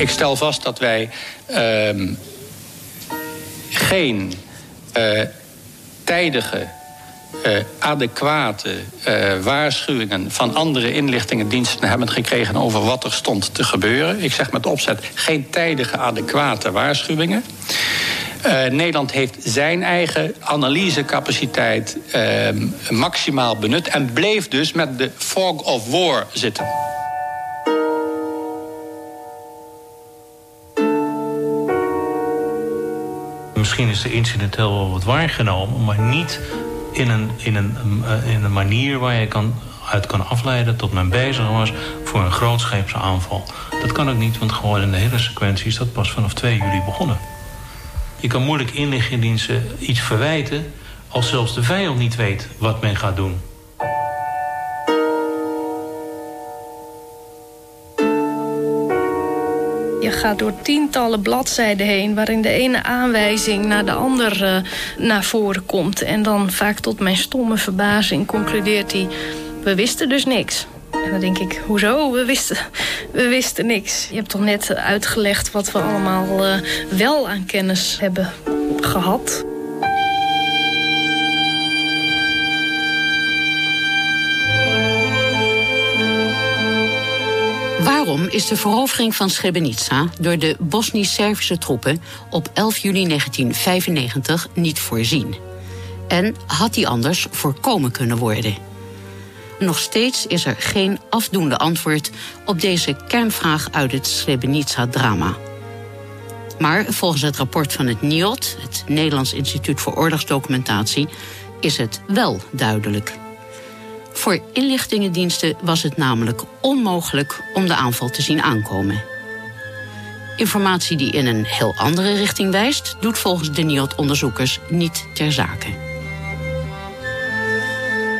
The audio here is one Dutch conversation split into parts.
Ik stel vast dat wij ehm, geen uh, tijdige, uh, adequate uh, waarschuwingen van andere inlichtingendiensten hebben gekregen over wat er stond te gebeuren. Ik zeg met opzet geen tijdige, adequate waarschuwingen. Nederland heeft zijn eigen analysecapaciteit uh, maximaal benut en bleef dus met de fog of war zitten. Misschien is er incidenteel wel wat waargenomen, maar niet in een, in een, uh, in een manier waar je kan, uit kan afleiden tot men bezig was voor een grootscheepse aanval. Dat kan ook niet, want gewoon in de hele sequentie is dat pas vanaf 2 juli begonnen. Je kan moeilijk inlichtingendiensten iets verwijten als zelfs de vijand niet weet wat men gaat doen. Gaat door tientallen bladzijden heen... waarin de ene aanwijzing naar de ander uh, naar voren komt. En dan vaak tot mijn stomme verbazing concludeert hij... we wisten dus niks. En dan denk ik, hoezo? We wisten, we wisten niks. Je hebt toch net uitgelegd wat we allemaal uh, wel aan kennis hebben gehad. Waarom is de verovering van Srebrenica door de Bosnisch-Servische troepen op 11 juli 1995 niet voorzien? En had die anders voorkomen kunnen worden? Nog steeds is er geen afdoende antwoord op deze kernvraag uit het Srebrenica-drama. Maar volgens het rapport van het NIOD, het Nederlands Instituut voor Oorlogsdocumentatie, is het wel duidelijk. Voor inlichtingendiensten was het namelijk onmogelijk om de aanval te zien aankomen. Informatie die in een heel andere richting wijst, doet volgens de NIOD-onderzoekers niet ter zake.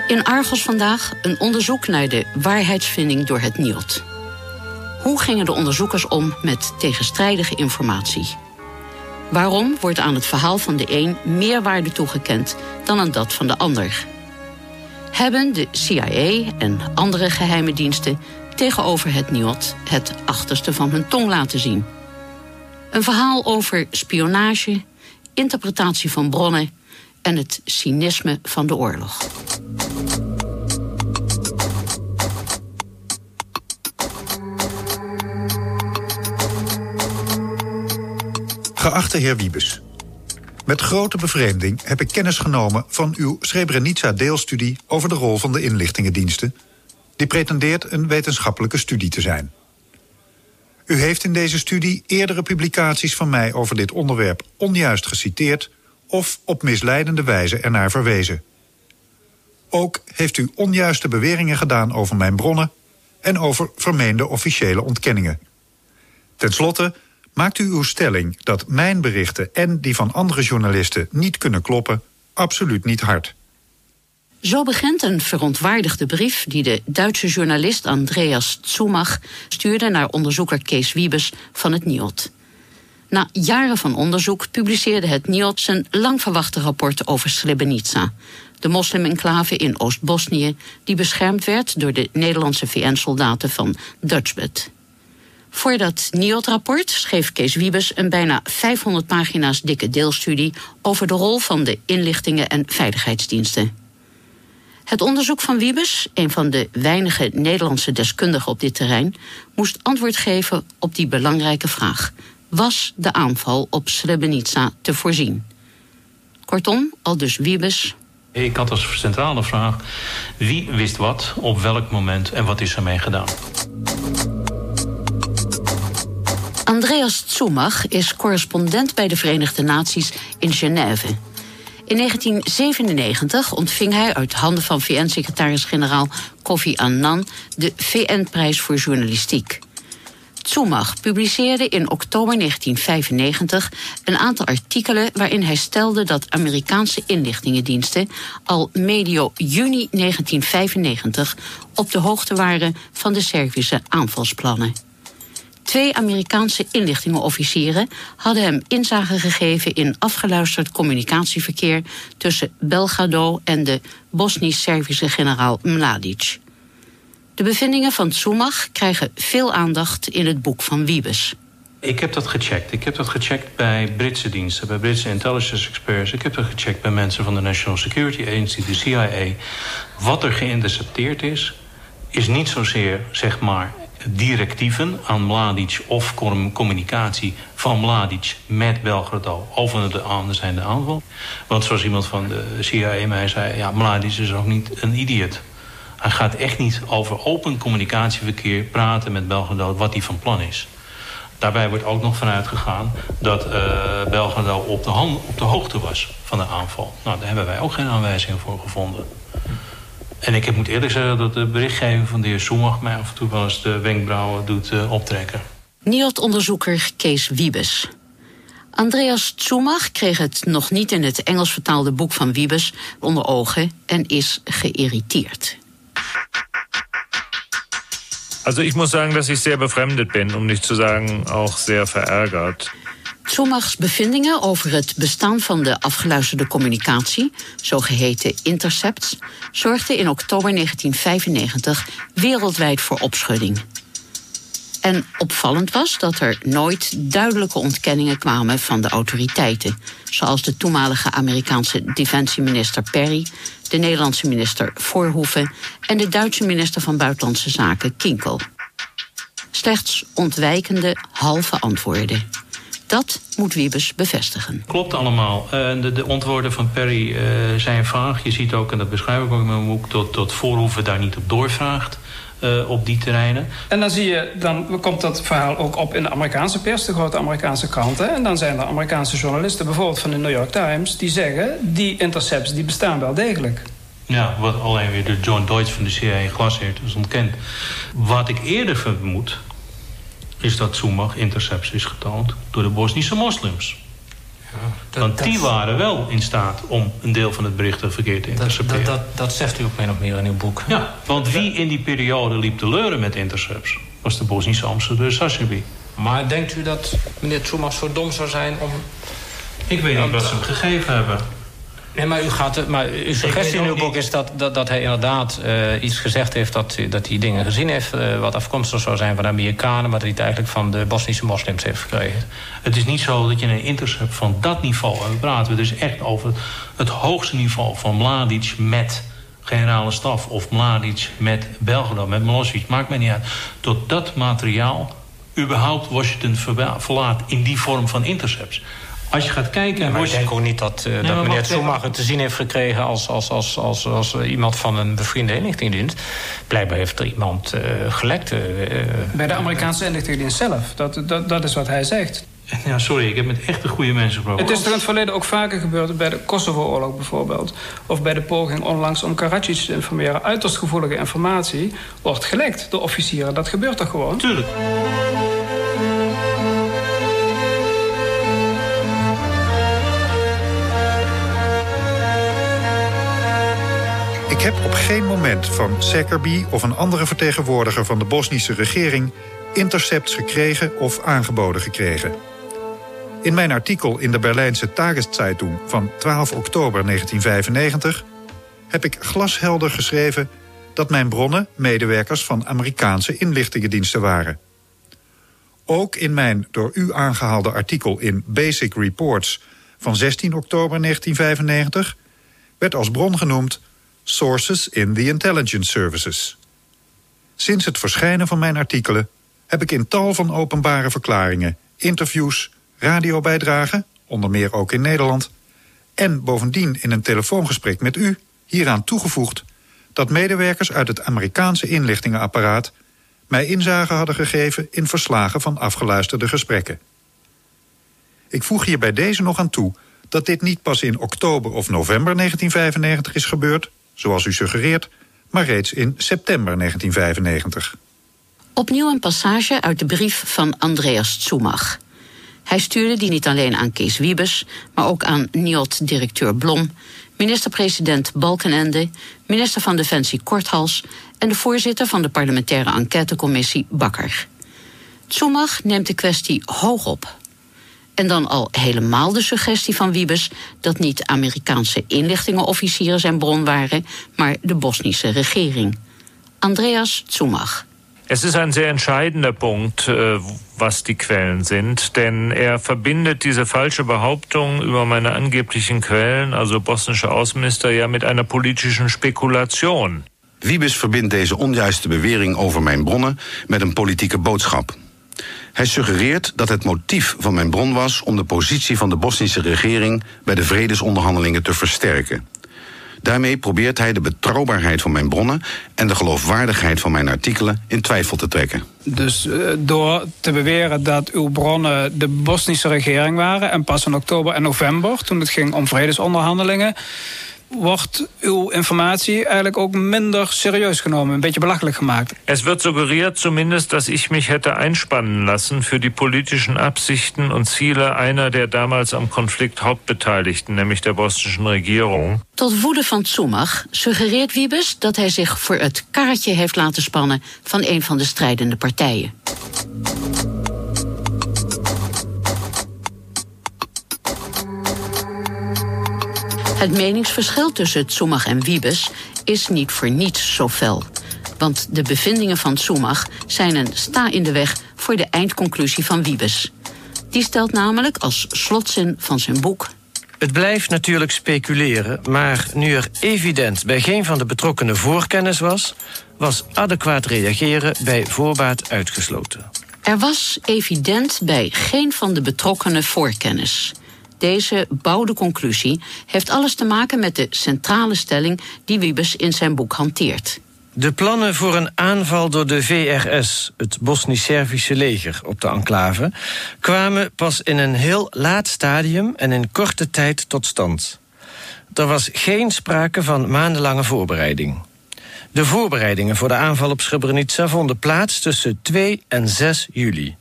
In Argos vandaag een onderzoek naar de waarheidsvinding door het NIOD. Hoe gingen de onderzoekers om met tegenstrijdige informatie? Waarom wordt aan het verhaal van de een meer waarde toegekend dan aan dat van de ander? Hebben de CIA en andere geheime diensten tegenover het NIOD het achterste van hun tong laten zien? Een verhaal over spionage, interpretatie van bronnen en het cynisme van de oorlog. Geachte heer Wiebes. Met grote bevreemding heb ik kennis genomen van uw Srebrenica-deelstudie over de rol van de inlichtingendiensten, die pretendeert een wetenschappelijke studie te zijn. U heeft in deze studie eerdere publicaties van mij over dit onderwerp onjuist geciteerd of op misleidende wijze ernaar verwezen. Ook heeft u onjuiste beweringen gedaan over mijn bronnen en over vermeende officiële ontkenningen. Ten slotte maakt u uw stelling dat mijn berichten en die van andere journalisten niet kunnen kloppen absoluut niet hard. Zo begint een verontwaardigde brief die de Duitse journalist Andreas Zumach stuurde naar onderzoeker Kees Wiebes van het NIOD. Na jaren van onderzoek publiceerde het NIOD zijn lang verwachte rapport over Srebrenica, de moslim-enclave in Oost-Bosnië, die beschermd werd door de Nederlandse VN-soldaten van Dutchbed. Voor dat NIOD-rapport schreef Kees Wiebes een bijna 500 pagina's dikke deelstudie over de rol van de inlichtingen en veiligheidsdiensten. Het onderzoek van Wiebes, een van de weinige Nederlandse deskundigen op dit terrein, moest antwoord geven op die belangrijke vraag: was de aanval op Srebrenica te voorzien? Kortom, al dus Wiebes. Ik had als centrale vraag: wie wist wat, op welk moment en wat is ermee gedaan? Andreas Zumach is correspondent bij de Verenigde Naties in Genève. In 1997 ontving hij uit handen van VN-secretaris-generaal Kofi Annan de VN-prijs voor journalistiek. Zumach publiceerde in oktober 1995 een aantal artikelen waarin hij stelde dat Amerikaanse inlichtingendiensten al medio juni 1995 op de hoogte waren van de Servische aanvalsplannen. Twee Amerikaanse inlichtingenofficieren hadden hem inzage gegeven in afgeluisterd communicatieverkeer tussen Belgrado en de Bosnisch-Servische generaal Mladic. De bevindingen van Tsumach krijgen veel aandacht in het boek van Wiebes. Ik heb dat gecheckt. Ik heb dat gecheckt bij Britse diensten, bij Britse intelligence experts. Ik heb dat gecheckt bij mensen van de National Security Agency, de CIA. Wat er geïntercepteerd is, is niet zozeer, zeg maar, directieven aan Mladic of communicatie van Mladic met Belgrado over de aanzijnde aanval. Want zoals iemand van de CIA mij zei, ja, Mladic is ook niet een idiot. Hij gaat echt niet over open communicatieverkeer praten met Belgrado wat hij van plan is. Daarbij wordt ook nog vanuit gegaan dat uh, Belgrado op de, hand, op de hoogte was van de aanval. Nou, daar hebben wij ook geen aanwijzingen voor gevonden. En ik moet eerlijk zeggen dat de berichtgeving van de heer Soemag... mij af en toe wel eens de wenkbrauwen doet uh, optrekken. NIOD-onderzoeker Kees Wiebes. Andreas Tsumach kreeg het nog niet in het Engels vertaalde boek van Wiebes onder ogen en is geïrriteerd. Also ich muss sagen, dass ich sehr befremdet bin, um nicht zu sagen auch sehr verärgert. Zomachs bevindingen over het bestaan van de afgeluisterde communicatie, zogeheten intercepts, zorgden in oktober 1995 wereldwijd voor opschudding. En opvallend was dat er nooit duidelijke ontkenningen kwamen van de autoriteiten, zoals de toenmalige Amerikaanse defensieminister Perry, de Nederlandse minister Voorhoeven en de Duitse minister van Buitenlandse Zaken Kinkel. Slechts ontwijkende halve antwoorden. Dat moet Wiebes bevestigen. Klopt allemaal. Uh, de, de, antwoorden van Perry uh, zijn vaag. Je ziet ook, en dat beschrijf ik ook in mijn boek... dat, dat Voorhoeven daar niet op doorvraagt. Uh, op die terreinen. En dan zie je, dan komt dat verhaal ook op in de Amerikaanse pers, de grote Amerikaanse kranten. En dan zijn er Amerikaanse journalisten, bijvoorbeeld van de New York Times, die zeggen: die intercepts die bestaan wel degelijk. Ja, wat alleen weer de John Deutsch van de CIA glasheert is ontkend. Wat ik eerder vermoed, is dat Soemag intercepts is getoond door de Bosnische moslims. Ja, dat, Want die waren wel in staat om een deel van het berichtenverkeer te intercepteren. Dat, dat, dat, zegt u ook min of meer in uw boek. Ja, want wie in die periode liep te leuren met intercepts... was de Bosnische ambassadeur. Maar denkt u dat meneer Soemag zo dom zou zijn om... Ik weet niet wat ze hem gegeven hebben. Nee, maar, u gaat, maar uw suggestie in uw boek is dat, dat, dat hij inderdaad uh, iets gezegd heeft... Dat, dat hij dingen gezien heeft uh, wat afkomstig zou zijn van de Amerikanen... maar dat hij het eigenlijk van de Bosnische moslims heeft gekregen. Het is niet zo dat je een intercept van dat niveau... en we praten we dus echt over het hoogste niveau van Mladic met generale staf... of Mladic met Belgrado, met Milosevic, maakt mij niet uit. Tot dat materiaal überhaupt Washington verlaat in die vorm van intercepts. Als je gaat kijken... Ja, maar ik denk ook niet dat, uh, dat meneer Schumacher te zien heeft gekregen... als, als, als, als, als iemand van een bevriende inlichtingendienst. Blijkbaar heeft er iemand uh, gelekt. Uh, Bij de Amerikaanse inlichtingendienst zelf. Dat, dat, dat is wat hij zegt. Ja, sorry, ik heb met echte goede mensen gesproken. Het is er in het verleden ook vaker gebeurd, bij de Kosovo-oorlog bijvoorbeeld. Of bij de poging onlangs om Karadzic te informeren. Uiterst gevoelige informatie wordt gelekt door officieren. Dat gebeurt toch gewoon? Tuurlijk. Ik heb op geen moment van Sekkerby of een andere vertegenwoordiger van de Bosnische regering intercepts gekregen of aangeboden gekregen. In mijn artikel in de Berlijnse Tageszeitung van 12 oktober 1995 heb ik glashelder geschreven dat mijn bronnen medewerkers van Amerikaanse inlichtingendiensten waren. Ook in mijn door u aangehaalde artikel in Basic Reports van 16 oktober 1995 werd als bron genoemd Sources in the Intelligence Services. Sinds het verschijnen van mijn artikelen heb ik in tal van openbare verklaringen, interviews, radiobijdragen, onder meer ook in Nederland, en bovendien in een telefoongesprek met u hieraan toegevoegd dat medewerkers uit het Amerikaanse inlichtingenapparaat mij inzage hadden gegeven in verslagen van afgeluisterde gesprekken. Ik voeg hier bij deze nog aan toe dat dit niet pas in oktober of november 1995 is gebeurd, zoals u suggereert, maar reeds in september 1995. Opnieuw een passage uit de brief van Andreas Tsumach. Hij stuurde die niet alleen aan Kees Wiebes, maar ook aan NIOD-directeur Blom, minister-president Balkenende, minister van Defensie Korthals en de voorzitter van de parlementaire enquêtecommissie Bakker. Tsumach neemt de kwestie hoog op. En dan al helemaal de suggestie van Wiebes dat niet Amerikaanse inlichtingenofficieren zijn bron waren, maar de Bosnische regering. Andreas Tsumach. Es ist ein sehr entscheidender Punkt, äh, was die Quellen sind, denn er verbindet diese falsche Behauptung über meine angeblichen Quellen, also bosnische Außenminister, ja mit einer politischen Spekulation. Wiebes verbindt deze onjuiste bewering over mijn bronnen met een politieke boodschap. Hij suggereert dat het motief van mijn bron was om de positie van de Bosnische regering bij de vredesonderhandelingen te versterken. Daarmee probeert hij de betrouwbaarheid van mijn bronnen en de geloofwaardigheid van mijn artikelen in twijfel te trekken. Dus uh, door te beweren dat uw bronnen de Bosnische regering waren en pas in oktober en november, toen het ging om vredesonderhandelingen, wordt uw informatie eigenlijk ook minder serieus genomen, een beetje belachelijk gemaakt. Es wird suggeriert zumindest, dass ich mich hätte einspannen lassen für die politischen Absichten und Ziele einer der damals am Konflikt Hauptbeteiligten, nämlich der bosnischen Regierung. Tot woede van Zumach suggereert Wiebes dat hij zich voor het karretje heeft laten spannen van een van de strijdende partijen. Het meningsverschil tussen Tsumach en Wiebes is niet voor niets zo fel. Want de bevindingen van Tsumach zijn een sta in de weg voor de eindconclusie van Wiebes. Die stelt namelijk als slotzin van zijn boek het blijft natuurlijk speculeren, maar nu er evident bij geen van de betrokkenen voorkennis was, was adequaat reageren bij voorbaat uitgesloten. Er was evident bij geen van de betrokkenen voorkennis. Deze bouwde conclusie heeft alles te maken met de centrale stelling die Wiebes in zijn boek hanteert. De plannen voor een aanval door de VRS, het Bosnisch-Servische leger, op de enclave, kwamen pas in een heel laat stadium en in korte tijd tot stand. Er was geen sprake van maandenlange voorbereiding. De voorbereidingen voor de aanval op Srebrenica vonden plaats tussen 2 en 6 juli.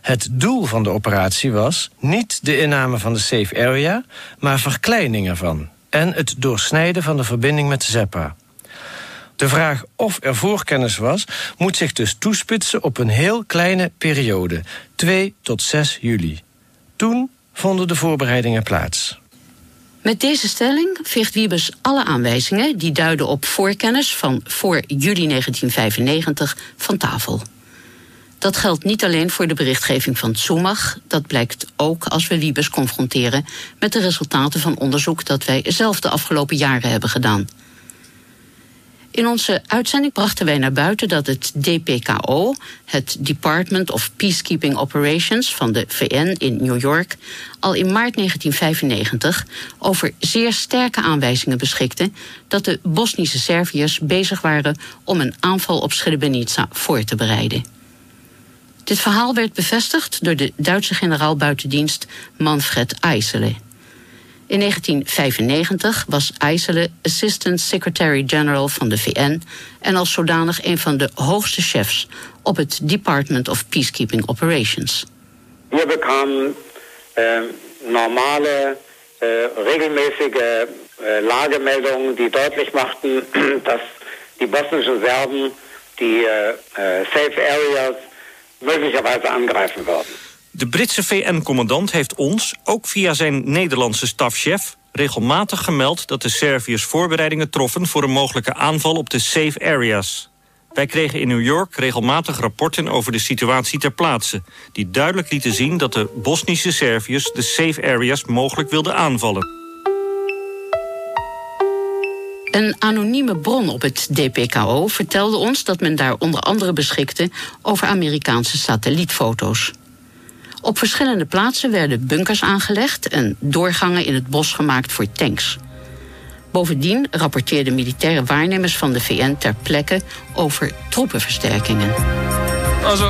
Het doel van de operatie was niet de inname van de safe area, maar verkleining ervan en het doorsnijden van de verbinding met Zeppa. De vraag of er voorkennis was, moet zich dus toespitsen op een heel kleine periode, 2 tot 6 juli. Toen vonden de voorbereidingen plaats. Met deze stelling veegt Wiebes alle aanwijzingen die duiden op voorkennis van voor juli 1995 van tafel. Dat geldt niet alleen voor de berichtgeving van Tsumach. Dat blijkt ook als we Wiebes confronteren met de resultaten van onderzoek dat wij zelf de afgelopen jaren hebben gedaan. In onze uitzending brachten wij naar buiten dat het DPKO, het Department of Peacekeeping Operations van de VN in New York, al in maart 1995 over zeer sterke aanwijzingen beschikte dat de Bosnische Serviërs bezig waren om een aanval op Srebrenica voor te bereiden. Dit verhaal werd bevestigd door de Duitse generaal buitendienst Manfred Eisele. In 1995 was Eisele Assistant Secretary-General van de VN en als zodanig een van de hoogste chefs op het Department of Peacekeeping Operations. We bekamen äh, normale, äh, regelmäßige Lagemeldungen, die deutlich machten, dass die bosnischen Serben die äh, äh, safe areas möglicherweise angreifen würden. De Britse VN-commandant heeft ons, ook via zijn Nederlandse stafchef... regelmatig gemeld dat de Serviërs voorbereidingen troffen... voor een mogelijke aanval op de safe areas. Wij kregen in New York regelmatig rapporten over de situatie ter plaatse... die duidelijk lieten zien dat de Bosnische Serviërs de safe areas mogelijk wilden aanvallen. Een anonieme bron op het DPKO vertelde ons dat men daar onder andere beschikte over Amerikaanse satellietfoto's. Op verschillende plaatsen werden bunkers aangelegd en doorgangen in het bos gemaakt voor tanks. Bovendien rapporteerden militaire waarnemers van de VN ter plekke over troepenversterkingen. Also,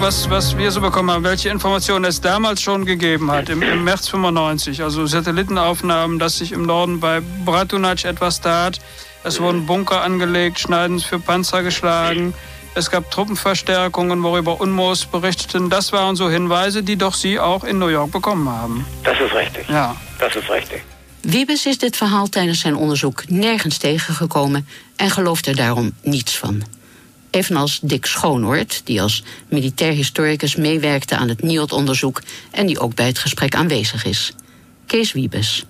was, was wir so bekommen haben, welche Informationen es damals schon gegeben hat, im, im März 95. Also Satellitenaufnahmen, dass sich im Norden bei Bratunac etwas tat. Es wurden Bunker angelegt, Schneidens für Panzer geschlagen. Es gab Truppenverstärkungen, worüber Unmos berichteten. Das waren so Hinweise, die doch Sie auch in New York bekommen haben. Das ist richtig. Ja. Das ist richtig. Wiebes is dit verhaal tijdens zijn onderzoek nergens tegengekomen en gelooft er daarom niets van. Evenals Dick Schoonhoort, die als militair historicus meewerkte aan het NIOD-onderzoek en die ook bij het gesprek aanwezig is. Kees Wiebes.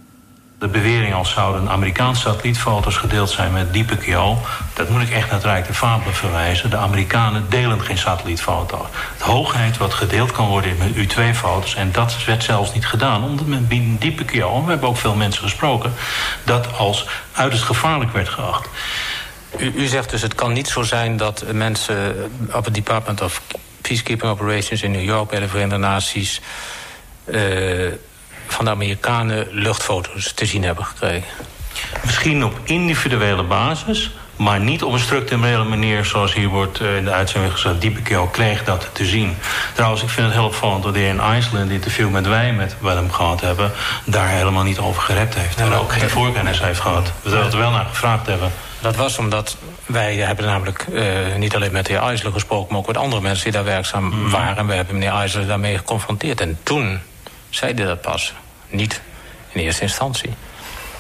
de bewering als zouden Amerikaanse satellietfoto's gedeeld zijn met KO... dat moet ik echt naar het Rijk de Fabelen verwijzen. De Amerikanen delen geen satellietfoto's. De hoogheid wat gedeeld kan worden met U-2-foto's... en dat werd zelfs niet gedaan, omdat men binnen en we hebben ook veel mensen gesproken... dat als uiterst gevaarlijk werd geacht. U, u zegt dus het kan niet zo zijn dat mensen op het Department of Peacekeeping Operations in New York... bij de Verenigde Naties... Uh, van de Amerikanen luchtfoto's te zien hebben gekregen. Misschien op individuele basis, maar niet op een structurele manier zoals hier wordt in de uitzending gezegd. Diepeke al kreeg dat te zien. Trouwens, ik vind het heel opvallend dat hij in IJsland interview met wij met wat hem gehad hebben, daar helemaal niet over gerept heeft. en ook geen voorkennis heeft gehad. We zouden er wel naar gevraagd hebben. Dat was omdat wij hebben namelijk uh, niet alleen met de heer IJsselen gesproken, maar ook met andere mensen die daar werkzaam mm. waren. We hebben meneer IJsselen daarmee geconfronteerd. En toen zei hij dat pas. Niet in eerste instantie.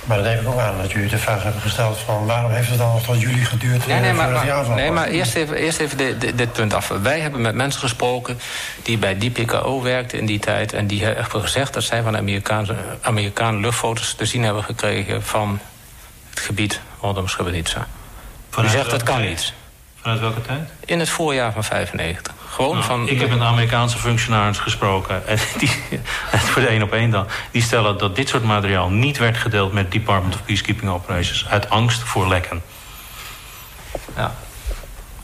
Maar dat neem ik ook aan dat jullie de vraag hebben gesteld van waarom heeft het dan nog tot jullie geduurd? Nee, nee, maar, maar, nee, maar eerst even, eerst even dit, dit, punt af. Wij hebben met mensen gesproken die bij DPKO werkten in die tijd. En die hebben gezegd dat zij van Amerikaanse, Amerikaanse luchtfoto's te zien hebben gekregen van het gebied rondom Srebrenica. U zegt dat kan niet. Vanuit welke tijd? In het voorjaar van 95. Gewoon nou, van... Ik heb met Amerikaanse functionaris gesproken. En die, voor de één op één dan. Die stellen dat dit soort materiaal niet werd gedeeld met Department of Peacekeeping Operations. Uit angst voor lekken. Ja.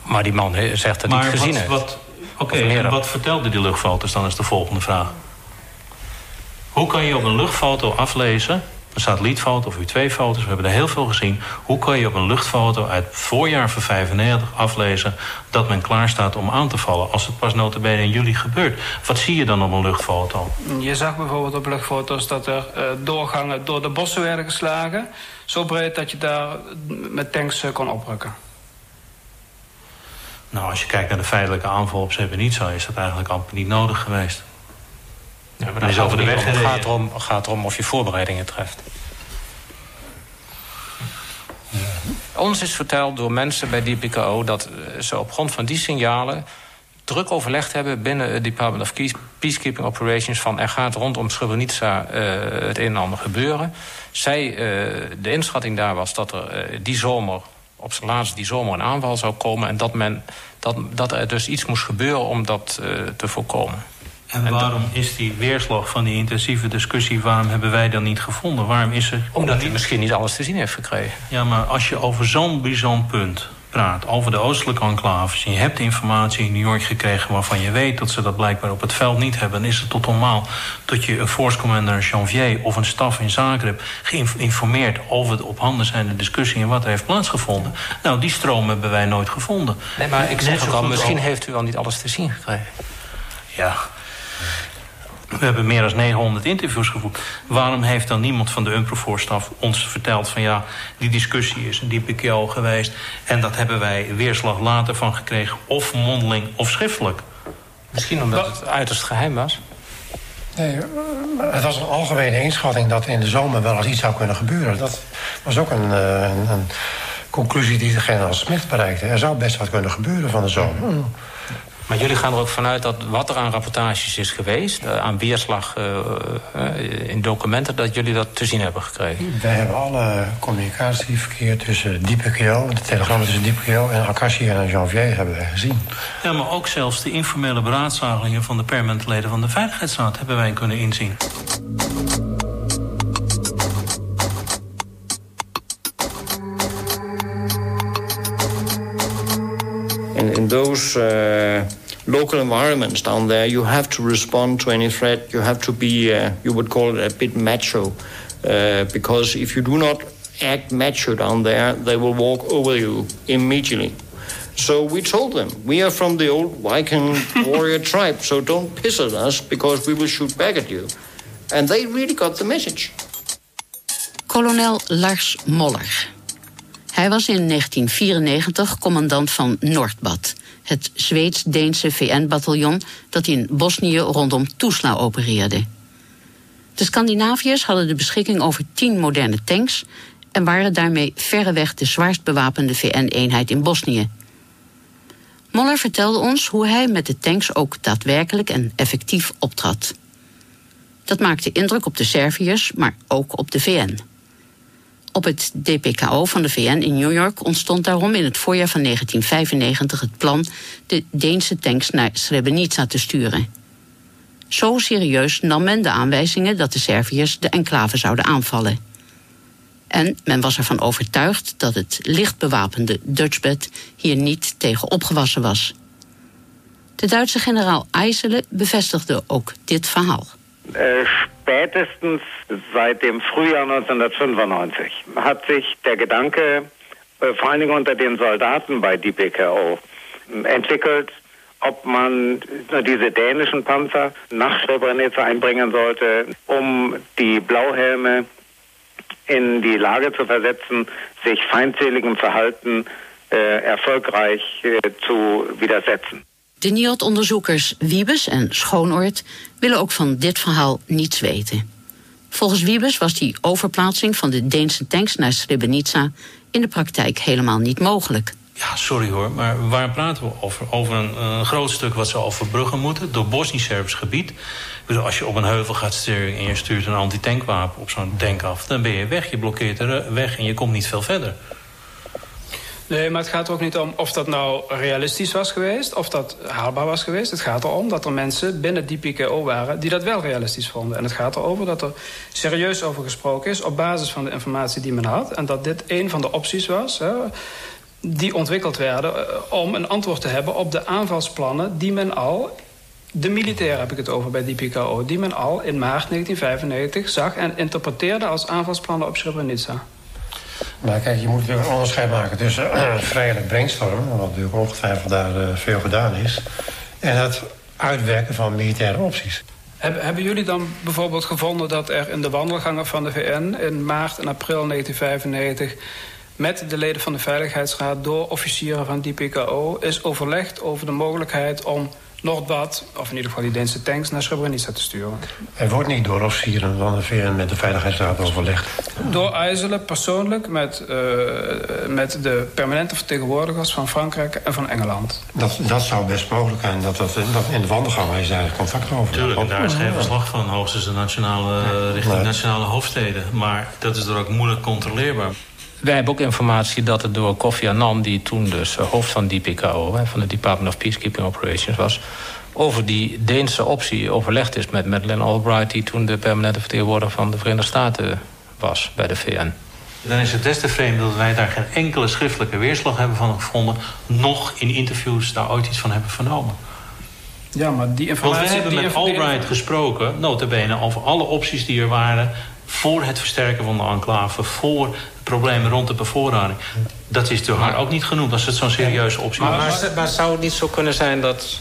Maar die man zegt dat hij het gezien heeft. Wat, Oké, en wat vertelde die luchtfoto's dan is de volgende vraag. Hoe kan je op een luchtfoto aflezen satellietfoto of U2-foto's. We hebben er heel veel gezien. Hoe kan je op een luchtfoto uit het voorjaar van 95 aflezen... dat men klaar staat om aan te vallen als het pas notabene in juli gebeurt? Wat zie je dan op een luchtfoto? Je zag bijvoorbeeld op luchtfoto's dat er uh, doorgangen door de bossen werden geslagen. Zo breed dat je daar met tanks uh, kon oprukken. Nou, als je kijkt naar de feitelijke aanval op Srebrenica... is dat eigenlijk amper niet nodig geweest. Ja, maar dan is over de weg Het gaat erom, gaat erom of je voorbereidingen treft. Ja. Ons is verteld door mensen bij DPKO dat eh, ze op grond van die signalen druk overlegd hebben binnen het Department of Peacekeeping Operations... van er gaat rondom Srebrenica uh, het een en ander gebeuren. Zij, uh, de inschatting daar was dat er uh, die zomer, op zijn laatst die zomer... een aanval zou komen en dat, men, dat, dat er dus iets moest gebeuren om dat te voorkomen. En waarom is die weerslag van die intensieve discussie... waarom hebben wij dan niet gevonden? Waarom is er... Omdat hij misschien niet alles te zien heeft gekregen. Ja, maar als je over zo'n bijzonder punt praat... over de oostelijke enclaves... en je hebt informatie in New York gekregen... waarvan je weet dat ze dat blijkbaar op het veld niet hebben... dan is het tot normaal dat je een force commander Janvier... of een staf in Zagreb geïnformeerd over de op handen zijnde discussie... en wat er heeft plaatsgevonden. Nou, die stroom hebben wij nooit gevonden. Nee, maar ik zeg ook al, misschien heeft u wel niet alles te zien gekregen. Ja, we hebben meer dan 900 interviews gevoerd. Waarom heeft dan niemand van de UNPROFOR-staf ons verteld... van ja, die discussie is een diepe keel geweest... en dat hebben wij weerslag later van gekregen... of mondeling of schriftelijk. Misschien omdat het uiterst geheim was? Nee, het was een algemene inschatting dat in de zomer wel eens iets zou kunnen gebeuren. Dat was ook een, eh, een, een conclusie die de generaal Smith bereikte. Er zou best wat kunnen gebeuren van de zomer. Maar jullie gaan er ook vanuit dat wat er aan rapportages is geweest... Uh, aan weerslag uh, uh, in documenten, dat jullie dat te zien hebben gekregen? Wij hebben alle communicatieverkeer tussen DiepeKL... de telegrammen tussen DiepeKL en Akashi en Janvier hebben wij gezien. Ja, maar ook zelfs de informele beraadslagingen... van de permanente leden van de Veiligheidsraad hebben wij kunnen inzien. Those uh, local environments down there, you have to respond to any threat. You have to be, uh, you would call it a bit macho, uh, because if you do not act macho down there, they will walk over you immediately. So we told them, we are from the old Viking warrior tribe, so don't piss at us because we will shoot back at you. And they really got the message. Kolonel Lars Moller. Hij was in 1994 commandant van Noordbad, het Zweeds-Deense VN-bataljon dat in Bosnië rondom Tuzla opereerde. De Scandinaviërs hadden de beschikking over tien moderne tanks en waren daarmee verreweg de zwaarst bewapende VN-eenheid in Bosnië. Moller vertelde ons hoe hij met de tanks ook daadwerkelijk en effectief optrad. Dat maakte indruk op de Serviërs, maar ook op de VN. Op het DPKO van de VN in New York ontstond daarom in het voorjaar van 1995 het plan de Deense tanks naar Srebrenica te sturen. Zo serieus nam men de aanwijzingen dat de Serviërs de enclave zouden aanvallen. En men was ervan overtuigd dat het licht bewapende Dutchbed hier niet tegen opgewassen was. De Duitse generaal Eisele bevestigde ook dit verhaal. Äh, spätestens seit dem Frühjahr 1995 hat sich der Gedanke, äh, vor allen Dingen unter den Soldaten bei DPKO, entwickelt, ob man diese dänischen Panzer nach Srebrenica einbringen sollte, um die Blauhelme in die Lage zu versetzen, zich feindseligem Verhalten äh, erfolgreich äh, zu widersetzen. De NIOD-onderzoekers Wiebes en Schoonoord willen ook van dit verhaal niets weten. Volgens Wiebes was die overplaatsing van de Deense tanks naar Srebrenica in de praktijk helemaal niet mogelijk. Ja, sorry hoor, maar waar praten we over? Over een, groot stuk wat ze overbruggen moeten door Bosnisch-Serbisch gebied. Dus als je op een heuvel gaat sturen en je stuurt een antitankwapen op zo'n tank af, dan ben je weg. Je blokkeert er weg en je komt niet veel verder. Nee, maar het gaat er ook niet om of dat nou realistisch was geweest... of dat haalbaar was geweest. Het gaat erom dat er mensen binnen die PKO waren... die dat wel realistisch vonden. En het gaat erover dat er serieus over gesproken is... op basis van de informatie die men had. En dat dit een van de opties was... Hè, die ontwikkeld werden eh, om een antwoord te hebben... op de aanvalsplannen die men al... de militairen heb ik het over bij die PKO... die men al in maart 1995 zag en interpreteerde als aanvalsplannen op Srebrenica. Maar kijk, je moet natuurlijk een onderscheid maken tussen uh, vrijelijk brainstormen... wat natuurlijk ongetwijfeld daar uh, veel gedaan is... en het uitwerken van militaire opties. Hebben jullie dan bijvoorbeeld gevonden dat er in de wandelgangen van de VN... in maart en april 1995 met de leden van de Veiligheidsraad... door officieren van DPKO is overlegd over de mogelijkheid om Noordbad, of in ieder geval die Deense tanks, naar Srebrenica te sturen. Er wordt niet door officieren van de VN met de Veiligheidsraad overlegd. Door IJsselen persoonlijk met, uh, met de permanente vertegenwoordigers van Frankrijk en van Engeland. Dat, dat zou best mogelijk zijn. Dat, dat, dat in de wandelgang is eigenlijk contact over. Tuurlijk, en daar is geen verslag van. Hoogstens de nationale, richting nee. nationale hoofdsteden. Maar dat is er ook moeilijk controleerbaar. Wij hebben ook informatie dat het door Kofi Annan... die toen dus hoofd van DPKO, van de Department of Peacekeeping Operations was... over die Deense optie overlegd is met Madeleine Albright... die toen de permanente vertegenwoordiger van de Verenigde Staten was bij de VN. Dan is het des te vreemd dat wij daar geen enkele schriftelijke weerslag hebben van gevonden... nog in interviews daar ooit iets van hebben vernomen. Ja, maar die informatie... Want we hebben met Albright gesproken, notabene, over alle opties die er waren voor het versterken van de enclave... voor problemen rond de bevoorrading. Dat is door haar ook niet genoemd als het zo'n serieuze optie maar, was. Maar, maar, zou het niet zo kunnen zijn dat...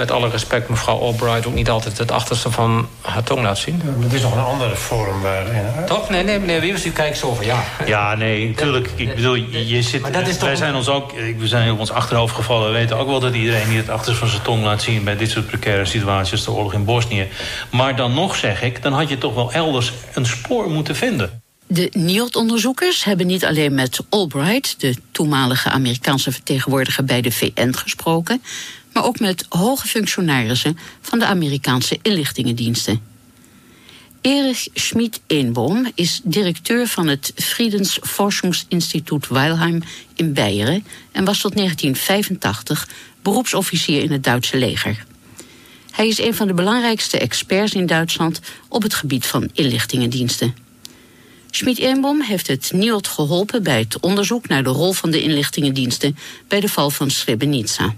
met alle respect mevrouw Albright ook niet altijd het achterste van haar tong laat zien? Ja, het is nog een ander forum waarin... Toch? Nee, nee, meneer Wiebes, u kijkt zo van ja. Ja, nee, natuurlijk. Ik bedoel, je zit... Maar dat is toch wij zijn ons ook... We zijn op ons achterhoofd gevallen. We weten ook wel dat iedereen niet het achterste van zijn tong laat zien... bij dit soort precaire situaties, de oorlog in Bosnië. Maar dan nog zeg ik, dan had je toch wel elders een spoor moeten vinden. De NIOD-onderzoekers hebben niet alleen met Albright, de toenmalige Amerikaanse vertegenwoordiger bij de VN, gesproken, maar ook met hoge functionarissen van de Amerikaanse inlichtingendiensten. Erich Schmid-Eenboom is directeur van het Friedensforschungsinstituut Weilheim in Beieren en was tot 1985 beroepsofficier in het Duitse leger. Hij is een van de belangrijkste experts in Duitsland op het gebied van inlichtingendiensten. Schmid-Eenbom heeft het NIOD geholpen bij het onderzoek naar de rol van de inlichtingendiensten bij de val van Srebrenica.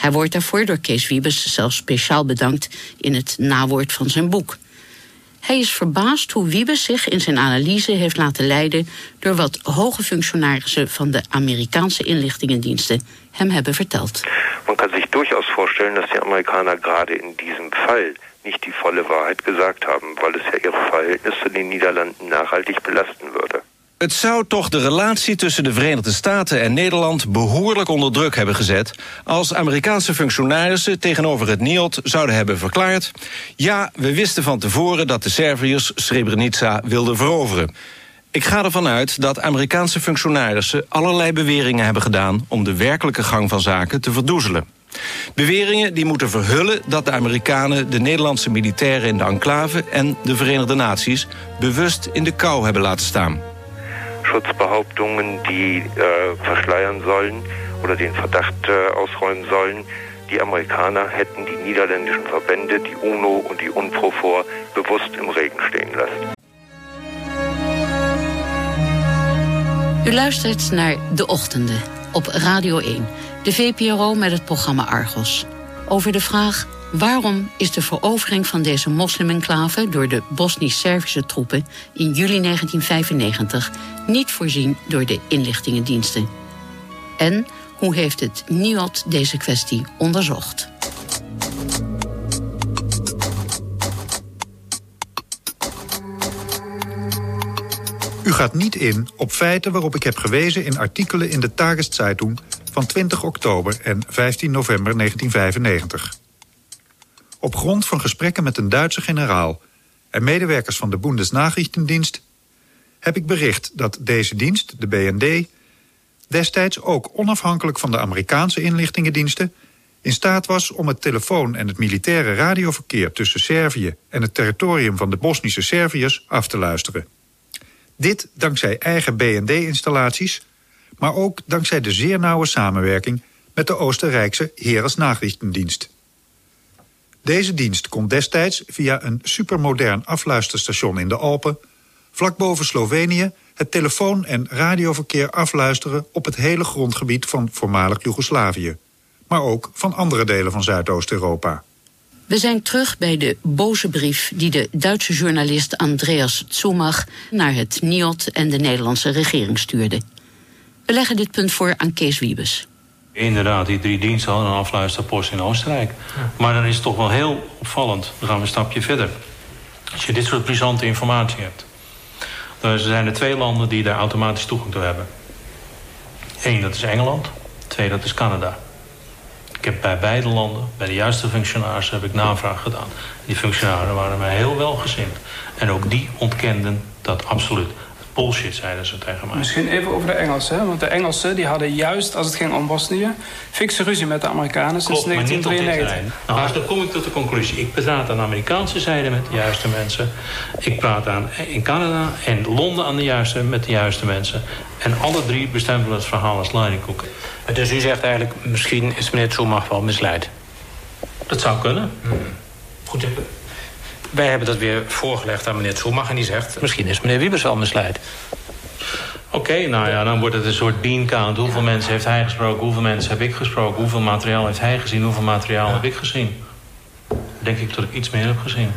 Hij wordt daarvoor door Kees Wiebes zelfs speciaal bedankt in het nawoord van zijn boek. Hij is verbaasd hoe Wiebes zich in zijn analyse heeft laten leiden door wat hoge functionarissen van de Amerikaanse inlichtingendiensten hem hebben verteld. Man kan zich durchaus voorstellen dat de Amerikaner gerade in diesem Fall nicht die volle Wahrheit gesagt haben, weil es ja ihre Verhältnisse in den Niederlanden nachhaltig belasten würde. Het zou toch de relatie tussen de Verenigde Staten en Nederland behoorlijk onder druk hebben gezet als Amerikaanse functionarissen tegenover het NIOD zouden hebben verklaard: ja, we wisten van tevoren dat de Serviërs Srebrenica wilden veroveren. Ik ga ervan uit dat Amerikaanse functionarissen allerlei beweringen hebben gedaan om de werkelijke gang van zaken te verdoezelen. Beweringen die moeten verhullen dat de Amerikanen de Nederlandse militairen in de enclave en de Verenigde Naties bewust in de kou hebben laten staan. Datenschutzbehauptungen, die äh, verschleiern sollen oder den Verdacht äh, ausräumen sollen, die Amerikaner hätten die niederländischen Verbände, die UNO und die UNPROFOR bewusst im Regen stehen lassen. U luistert naar De Ochtenden op Radio 1, de VPRO met het programma Argos. Over de vraag waarom is de verovering van deze moslimenclave door de Bosnisch-Servische troepen in juli 1995 niet voorzien door de inlichtingendiensten? En hoe heeft het NIOD deze kwestie onderzocht? U gaat niet in op feiten waarop ik heb gewezen in artikelen in de Tageszeitung van 20 oktober en 15 november 1995. Op grond van gesprekken met een Duitse generaal en medewerkers van de Bundesnachrichtendienst heb ik bericht dat deze dienst, de BND, destijds ook onafhankelijk van de Amerikaanse inlichtingendiensten in staat was om het telefoon- en het militaire radioverkeer tussen Servië en het territorium van de Bosnische Serviërs af te luisteren. Dit dankzij eigen BND-installaties, maar ook dankzij de zeer nauwe samenwerking met de Oostenrijkse Heeresnachrichtendienst. Deze dienst kon destijds via een supermodern afluisterstation in de Alpen, vlak boven Slovenië, het telefoon- en radioverkeer afluisteren op het hele grondgebied van voormalig Joegoslavië, maar ook van andere delen van Zuidoost-Europa. We zijn terug bij de boze brief die de Duitse journalist Andreas Zumach naar het NIOD en de Nederlandse regering stuurde. We leggen dit punt voor aan Kees Wiebes. Inderdaad, die drie diensten hadden een afluisterpost in Oostenrijk. Maar dan is het toch wel heel opvallend. Dan gaan we een stapje verder. Als je dit soort brisante informatie hebt. Dan zijn er twee landen die daar automatisch toegang toe hebben. Eén, dat is Engeland. Twee, dat is Canada. Ik heb bij beide landen, bij de juiste functionarissen, heb ik navraag gedaan. Die functionarissen waren mij heel welgezind. En ook die ontkenden dat absoluut. Bullshit, zeiden ze tegen mij. Misschien even over de Engelsen. hè? Want de Engelsen die hadden juist, als het ging om Bosnië... fikse ruzie met de Amerikanen sinds Klopt, maar niet op dit 1993. terrein. Nou, dus dan kom ik tot de conclusie. Ik praat aan de Amerikaanse zijde met de juiste mensen. Ik praat aan in Canada en Londen aan de juiste, met de juiste mensen. En alle drie bestempelen het verhaal als Leinekoek. Dus u zegt eigenlijk, misschien is meneer Zumach wel misleid. Dat zou kunnen. Goed, wij hebben dat weer voorgelegd aan meneer Zumach en die zegt... misschien is meneer Wiebes wel misleid. Oké, nou ja, dan wordt het een soort bean count. Hoeveel mensen heeft hij gesproken? Hoeveel mensen heb ik gesproken? Hoeveel materiaal heeft hij gezien? Hoeveel materiaal heb ik gezien? Denk ik dat ik iets meer heb gezien.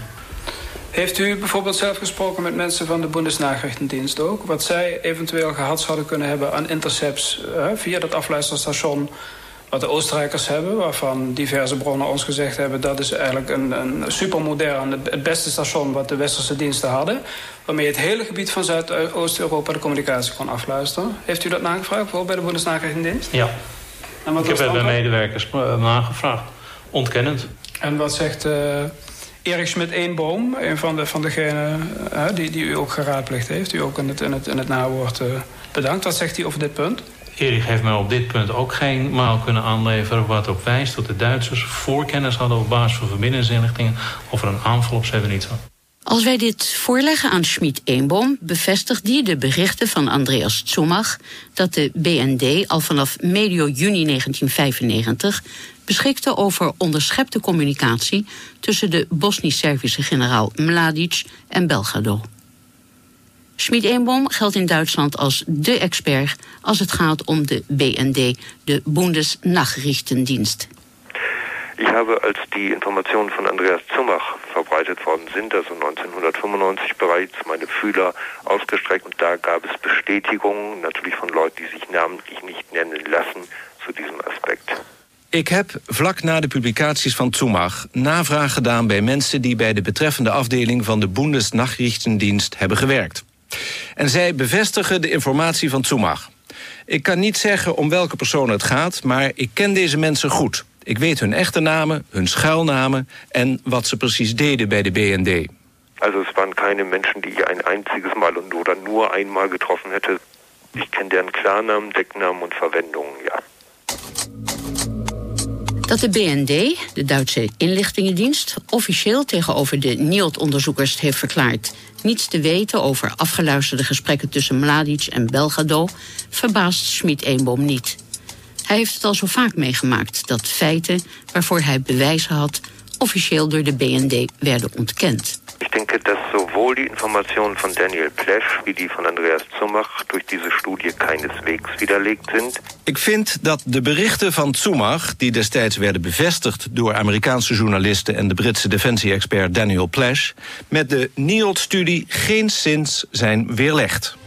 Heeft u bijvoorbeeld zelf gesproken met mensen van de Bundesnachrichtendienst ook? Wat zij eventueel gehad zouden kunnen hebben aan intercepts eh, via dat afluisterstation... wat de Oostenrijkers hebben, waarvan diverse bronnen ons gezegd hebben... dat is eigenlijk een, een supermodern, het, beste station wat de westerse diensten hadden... waarmee het hele gebied van Zuidoost-Europa de communicatie kon afluisteren. Heeft u dat nagevraagd, bijvoorbeeld bij de Bundesnachrichtendienst? Ja. En wat ik heb bij antwoord? medewerkers eh, nagevraagd. Ontkennend. En wat zegt eh Erik Schmidt-Eenboom, een van, de, van degenen eh, die, die u ook geraadpleegd heeft... u ook in het, in het, in het nawoord bedankt. Wat zegt hij over dit punt? Erik heeft mij op dit punt ook geen maal kunnen aanleveren... wat op wijst dat de Duitsers voorkennis hadden op basis van verbindingsinrichtingen... of er een aanval op Srebrenica. Als wij dit voorleggen aan Schmid-Eenboom, bevestigt die de berichten van Andreas Zumach dat de BND al vanaf medio juni 1995 beschikte over onderschepte communicatie tussen de Bosnisch-Servische generaal Mladic en Belgrado. Schmid-Eenboom geldt in Duitsland als de expert als het gaat om de BND, de Bundesnachrichtendienst. Ich habe, als die Informationen von Andreas Zumach verbreitet worden sind, also 1995 bereits, meine Fühler ausgestreckt und da gab es Bestätigungen, natürlich von Leuten, die sich namentlich nicht nennen lassen, zu diesem Aspekt. Ik heb vlak na de publicaties van Zumach navraag gedaan bij mensen die bij de betreffende afdeling van de Bundesnachrichtendienst hebben gewerkt. En zij bevestigen de informatie van Zumach. Ik kan niet zeggen om welke personen het gaat, maar ik ken deze mensen goed. Ik weet hun echte namen, hun schuilnamen en wat ze precies deden bij de BND. Also es waren keine Menschen, die ich ein einziges Mal und oder nur einmal getroffen hätte. Ich kenne deren Klarnamen, Decknamen und Verwendungen, ja. Dat de BND, de Duitse inlichtingendienst, officieel tegenover de NIOD-onderzoekers heeft verklaard niets te weten over afgeluisterde gesprekken tussen Mladic en Belgado, verbaast Schmid-Eenboom niet. Hij heeft het al zo vaak meegemaakt dat feiten waarvoor hij bewijzen had, officieel door de BND werden ontkend. Sowohl die Informationen von Daniel Plesch wie die von Andreas Zumach durch diese Studie keineswegs widerlegt sind. Ik vind dat de berichten van Zumach, die destijds werden bevestigd door Amerikaanse journalisten en de Britse defensie-expert Daniel Plesch, met de NIOD-studie geen zins zijn weerlegd.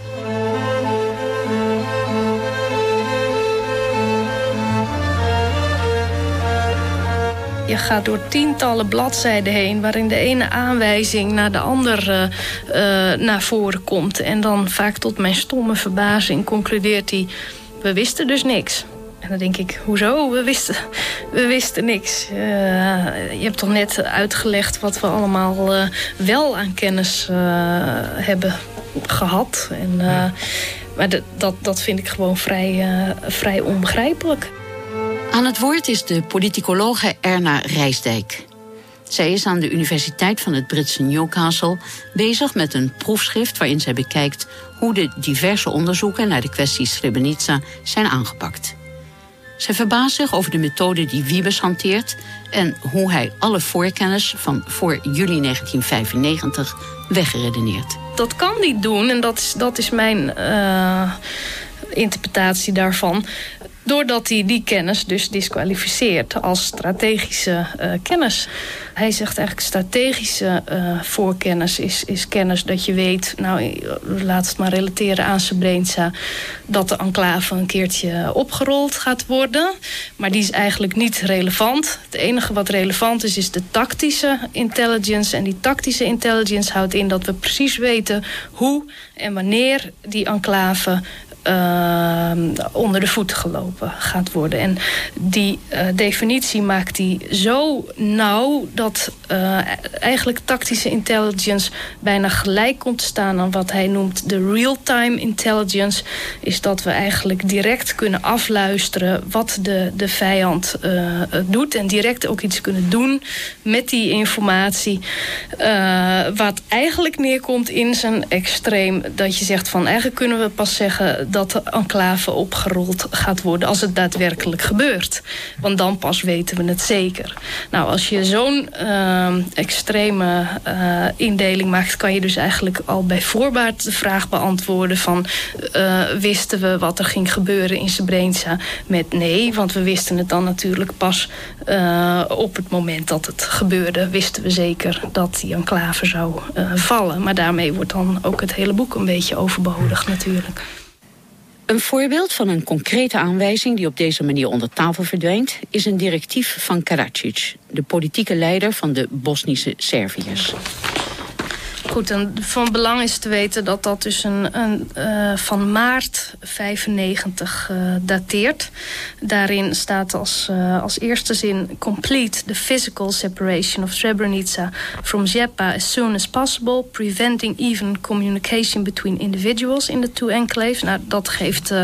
Je gaat door tientallen bladzijden heen... waarin de ene aanwijzing naar de andere uh, naar voren komt. En dan vaak tot mijn stomme verbazing concludeert hij... we wisten dus niks. En dan denk ik, hoezo? We wisten, we wisten niks. Uh, je hebt toch net uitgelegd wat we allemaal uh, wel aan kennis hebben gehad. En, maar dat, dat vind ik gewoon vrij, vrij onbegrijpelijk. Aan het woord is de politicologe Erna Rijsdijk. Zij is aan de Universiteit van het Britse Newcastle bezig met een proefschrift waarin zij bekijkt hoe de diverse onderzoeken naar de kwestie Srebrenica zijn aangepakt. Zij verbaast zich over de methode die Wiebes hanteert en hoe hij alle voorkennis van voor juli 1995 weggeredeneerd. Dat kan niet doen en dat is, dat is mijn uh, interpretatie daarvan doordat hij die kennis dus disqualificeert als strategische uh, kennis. Hij zegt eigenlijk strategische uh, voorkennis is, is kennis dat je weet... nou, laat het maar relateren aan Srebrenica... dat de enclave een keertje opgerold gaat worden. Maar die is eigenlijk niet relevant. Het enige wat relevant is, is de tactische intelligence. En die tactische intelligence houdt in dat we precies weten... hoe en wanneer die enclave uh, onder de voeten gelopen gaat worden. En die uh, definitie maakt hij zo nauw dat uh, eigenlijk tactische intelligence bijna gelijk komt te staan aan wat hij noemt de real-time intelligence. Is dat we eigenlijk direct kunnen afluisteren wat de, de vijand doet en direct ook iets kunnen doen met die informatie. wat eigenlijk neerkomt in zijn extreem dat je zegt van eigenlijk kunnen we pas zeggen dat de enclave opgerold gaat worden als het daadwerkelijk gebeurt. Want dan pas weten we het zeker. Nou, als je zo'n uh, extreme uh, indeling maakt, kan je dus eigenlijk al bij voorbaat de vraag beantwoorden van uh, wisten we wat er ging gebeuren in Srebrenica met nee, want we wisten het dan natuurlijk pas op het moment dat het gebeurde, wisten we zeker dat die enclave zou vallen. Maar daarmee wordt dan ook het hele boek een beetje overbodig natuurlijk. Een voorbeeld van een concrete aanwijzing die op deze manier onder tafel verdwijnt, is een directief van Karadzic, de politieke leider van de Bosnische Serviërs. Goed, en van belang is te weten dat dat dus een, een uh, van maart 95 uh, dateert. Daarin staat als, uh, als eerste zin... complete the physical separation of Srebrenica from Zepa as soon as possible... preventing even communication between individuals in the two enclaves. Nou, dat geeft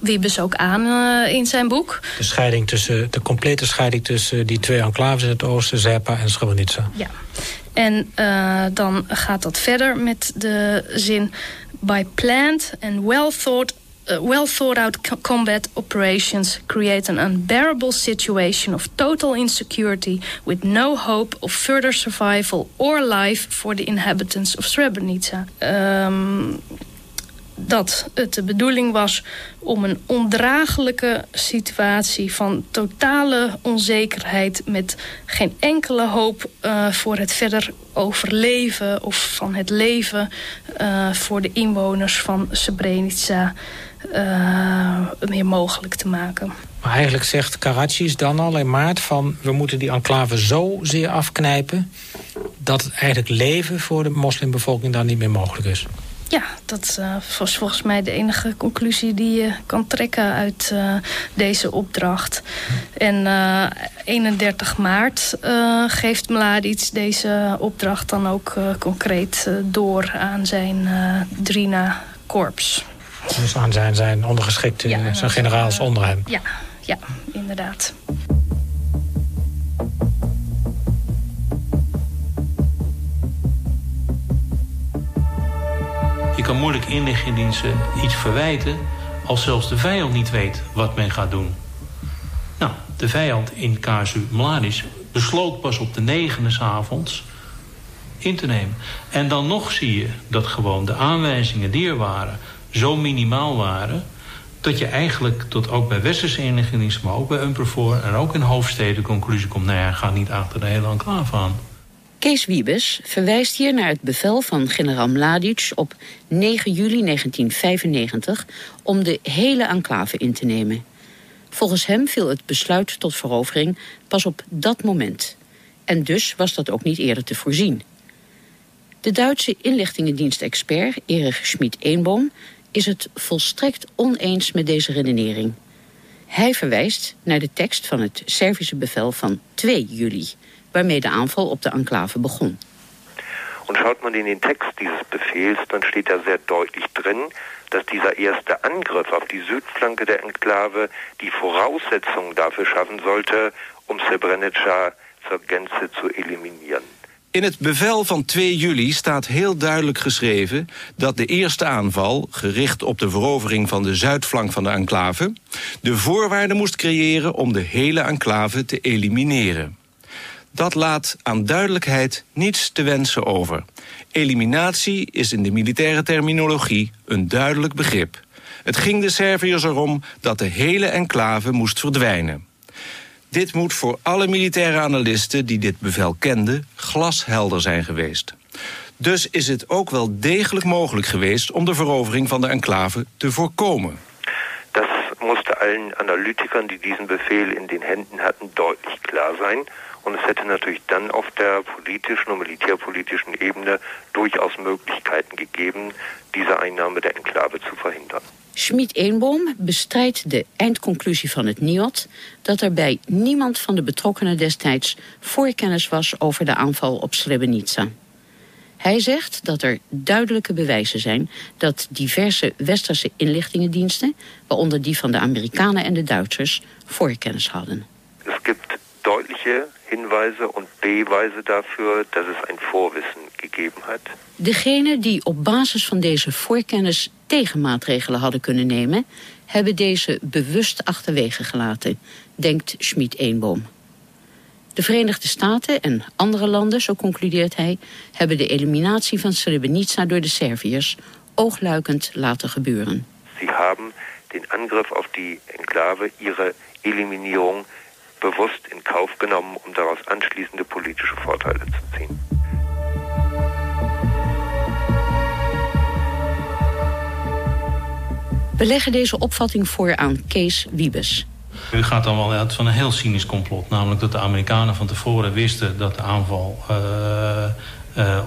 Wiebes ook aan in zijn boek. De, scheiding tussen, de complete scheiding tussen die twee enclaves in het oosten... Zepa en Srebrenica. Ja. En uh, dan gaat dat verder met de zin... by planned and well thought uh, well thought out combat operations create an unbearable situation of total insecurity with no hope of further survival or life for the inhabitants of Srebrenica. Um, dat het de bedoeling was om een ondraaglijke situatie van totale onzekerheid met geen enkele hoop uh, voor het verder overleven of van het leven uh, voor de inwoners van Srebrenica uh, meer mogelijk te maken. Maar eigenlijk zegt Karadzic dan al in maart van we moeten die enclave zo zeer afknijpen dat het eigenlijk leven voor de moslimbevolking dan niet meer mogelijk is. Ja, dat uh, was volgens mij de enige conclusie die je kan trekken uit uh, deze opdracht. En uh, 31 maart geeft Mladic deze opdracht dan ook concreet door aan zijn Drina-korps. Dus aan zijn, zijn ondergeschikte, ja, zijn generaals onder hem? Ja, ja inderdaad. Kan moeilijk inlichtingendiensten iets verwijten als zelfs de vijand niet weet wat men gaat doen. Nou, de vijand in casu Mladic besloot pas op de negende avonds in te nemen. En dan nog zie je dat gewoon de aanwijzingen die er waren... zo minimaal waren dat je eigenlijk tot ook bij westerse inlichtingendiensten... maar ook bij Umpervoor en ook in hoofdsteden conclusie komt... nou ja, ga niet achter de hele enclave aan. Kees Wiebes verwijst hier naar het bevel van generaal Mladic op 9 juli 1995 om de hele enclave in te nemen. Volgens hem viel het besluit tot verovering pas op dat moment. En dus was dat ook niet eerder te voorzien. De Duitse inlichtingendienstexpert Erich Schmid-Eenboom is het volstrekt oneens met deze redenering. Hij verwijst naar de tekst van het Servische bevel van 2 juli, waarmee de aanval op de enclave begon. Und schaut man in den Text dieses Befehls, dann steht da sehr deutlich drin, dass dieser erste Angriff auf die Südflanke der Enklave die Voraussetzungen dafür schaffen sollte, um Srebrenica zur Gänze zu eliminieren. In het bevel van 2 juli staat heel duidelijk geschreven dat de eerste aanval, gericht op de verovering van de zuidflank van de enclave, de voorwaarden moest creëren om de hele enclave te elimineren. Dat laat aan duidelijkheid niets te wensen over. Eliminatie is in de militaire terminologie een duidelijk begrip. Het ging de Serviërs erom dat de hele enclave moest verdwijnen. Dit moet voor alle militaire analisten die dit bevel kenden glashelder zijn geweest. Dus is het ook wel degelijk mogelijk geweest om de verovering van de enclave te voorkomen. Das musste allen Analytikern, die diesen Befehl in den Händen hatten, deutlich klar sein. Und es hätte natürlich dann auf der politischen und militärpolitischen Ebene durchaus Möglichkeiten gegeben, diese Einnahme der Enklave zu verhindern. Schmid-Eenboom bestrijdt de eindconclusie van het NIOD... dat er bij niemand van de betrokkenen destijds voorkennis was... over de aanval op Srebrenica. Hij zegt dat er duidelijke bewijzen zijn... dat diverse westerse inlichtingendiensten... waaronder die van de Amerikanen en de Duitsers... voorkennis hadden. Es gibt deutliche Hinweise und Beweise dafür, dass es ein Vorwissen gegeben hat. Degenen die op basis van deze voorkennis tegenmaatregelen hadden kunnen nemen, hebben deze bewust achterwege gelaten, denkt Schmid-Eenboom. De Verenigde Staten en andere landen, zo concludeert hij, hebben de eliminatie van Srebrenica door de Serviërs oogluikend laten gebeuren. Sie haben den Angriff auf die Enklave, ihre Eliminierung bewusst in Kauf genommen, um daraus anschließende politische Vorteile zu ziehen. We leggen deze opvatting voor aan Kees Wiebes. U gaat dan wel uit van een heel cynisch complot. Namelijk dat de Amerikanen van tevoren wisten dat de aanval uh, uh,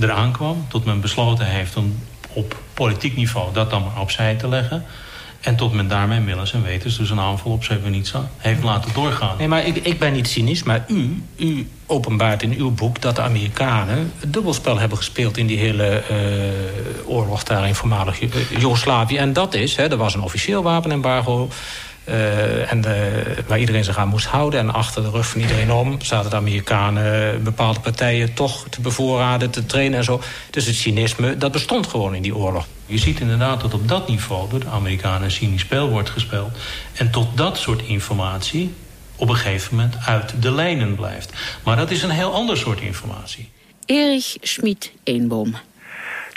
eraan kwam. Tot men besloten heeft om op politiek niveau dat dan maar opzij te leggen. En tot men daarmee millens en wetens dus een aanval op Srebrenica heeft laten doorgaan. Nee, maar ik, ik ben niet cynisch, maar u, u openbaart in uw boek... dat de Amerikanen dubbelspel hebben gespeeld in die hele uh, oorlog daar in voormalig Joegoslavië. En dat is, hè, er was een officieel wapenembargo... Uh, en de, waar iedereen zich aan moest houden. En achter de rug van iedereen om zaten de Amerikanen bepaalde partijen toch te bevoorraden, te trainen en zo. Dus het cynisme, dat bestond gewoon in die oorlog. Je ziet inderdaad dat op dat niveau door de Amerikanen een cynisch spel wordt gespeeld. En tot dat soort informatie op een gegeven moment uit de lijnen blijft. Maar dat is een heel ander soort informatie. Erich Schmid-Eenboom.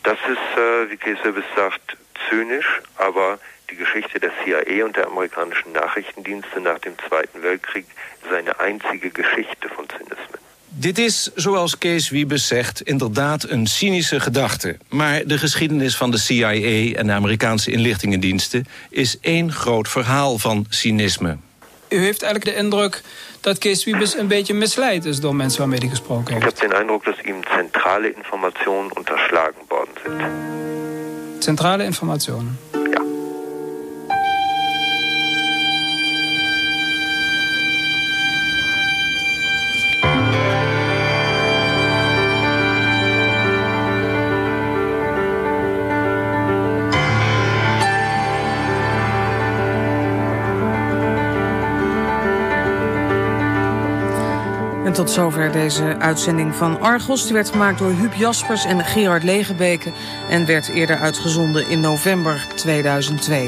Das ist, äh, wie Kesebes sagt, zynisch, aber die Geschichte der CIA und der amerikanischen Nachrichtendienste nach dem Zweiten Weltkrieg ist eine einzige Geschichte von Zynismen. Dit is, zoals Kees Wiebes zegt, inderdaad een cynische gedachte. Maar de geschiedenis van de CIA en de Amerikaanse inlichtingendiensten... is één groot verhaal van cynisme. U heeft eigenlijk de indruk dat Kees Wiebes een beetje misleid is... door mensen waarmee hij gesproken heeft. Ich habe den Eindruck, dass ihm zentrale Informationen unterschlagen worden sind. Zentrale Informationen. Tot zover deze uitzending van Argos. Die werd gemaakt door Huub Jaspers en Gerard Legebeke... en werd eerder uitgezonden in november 2002.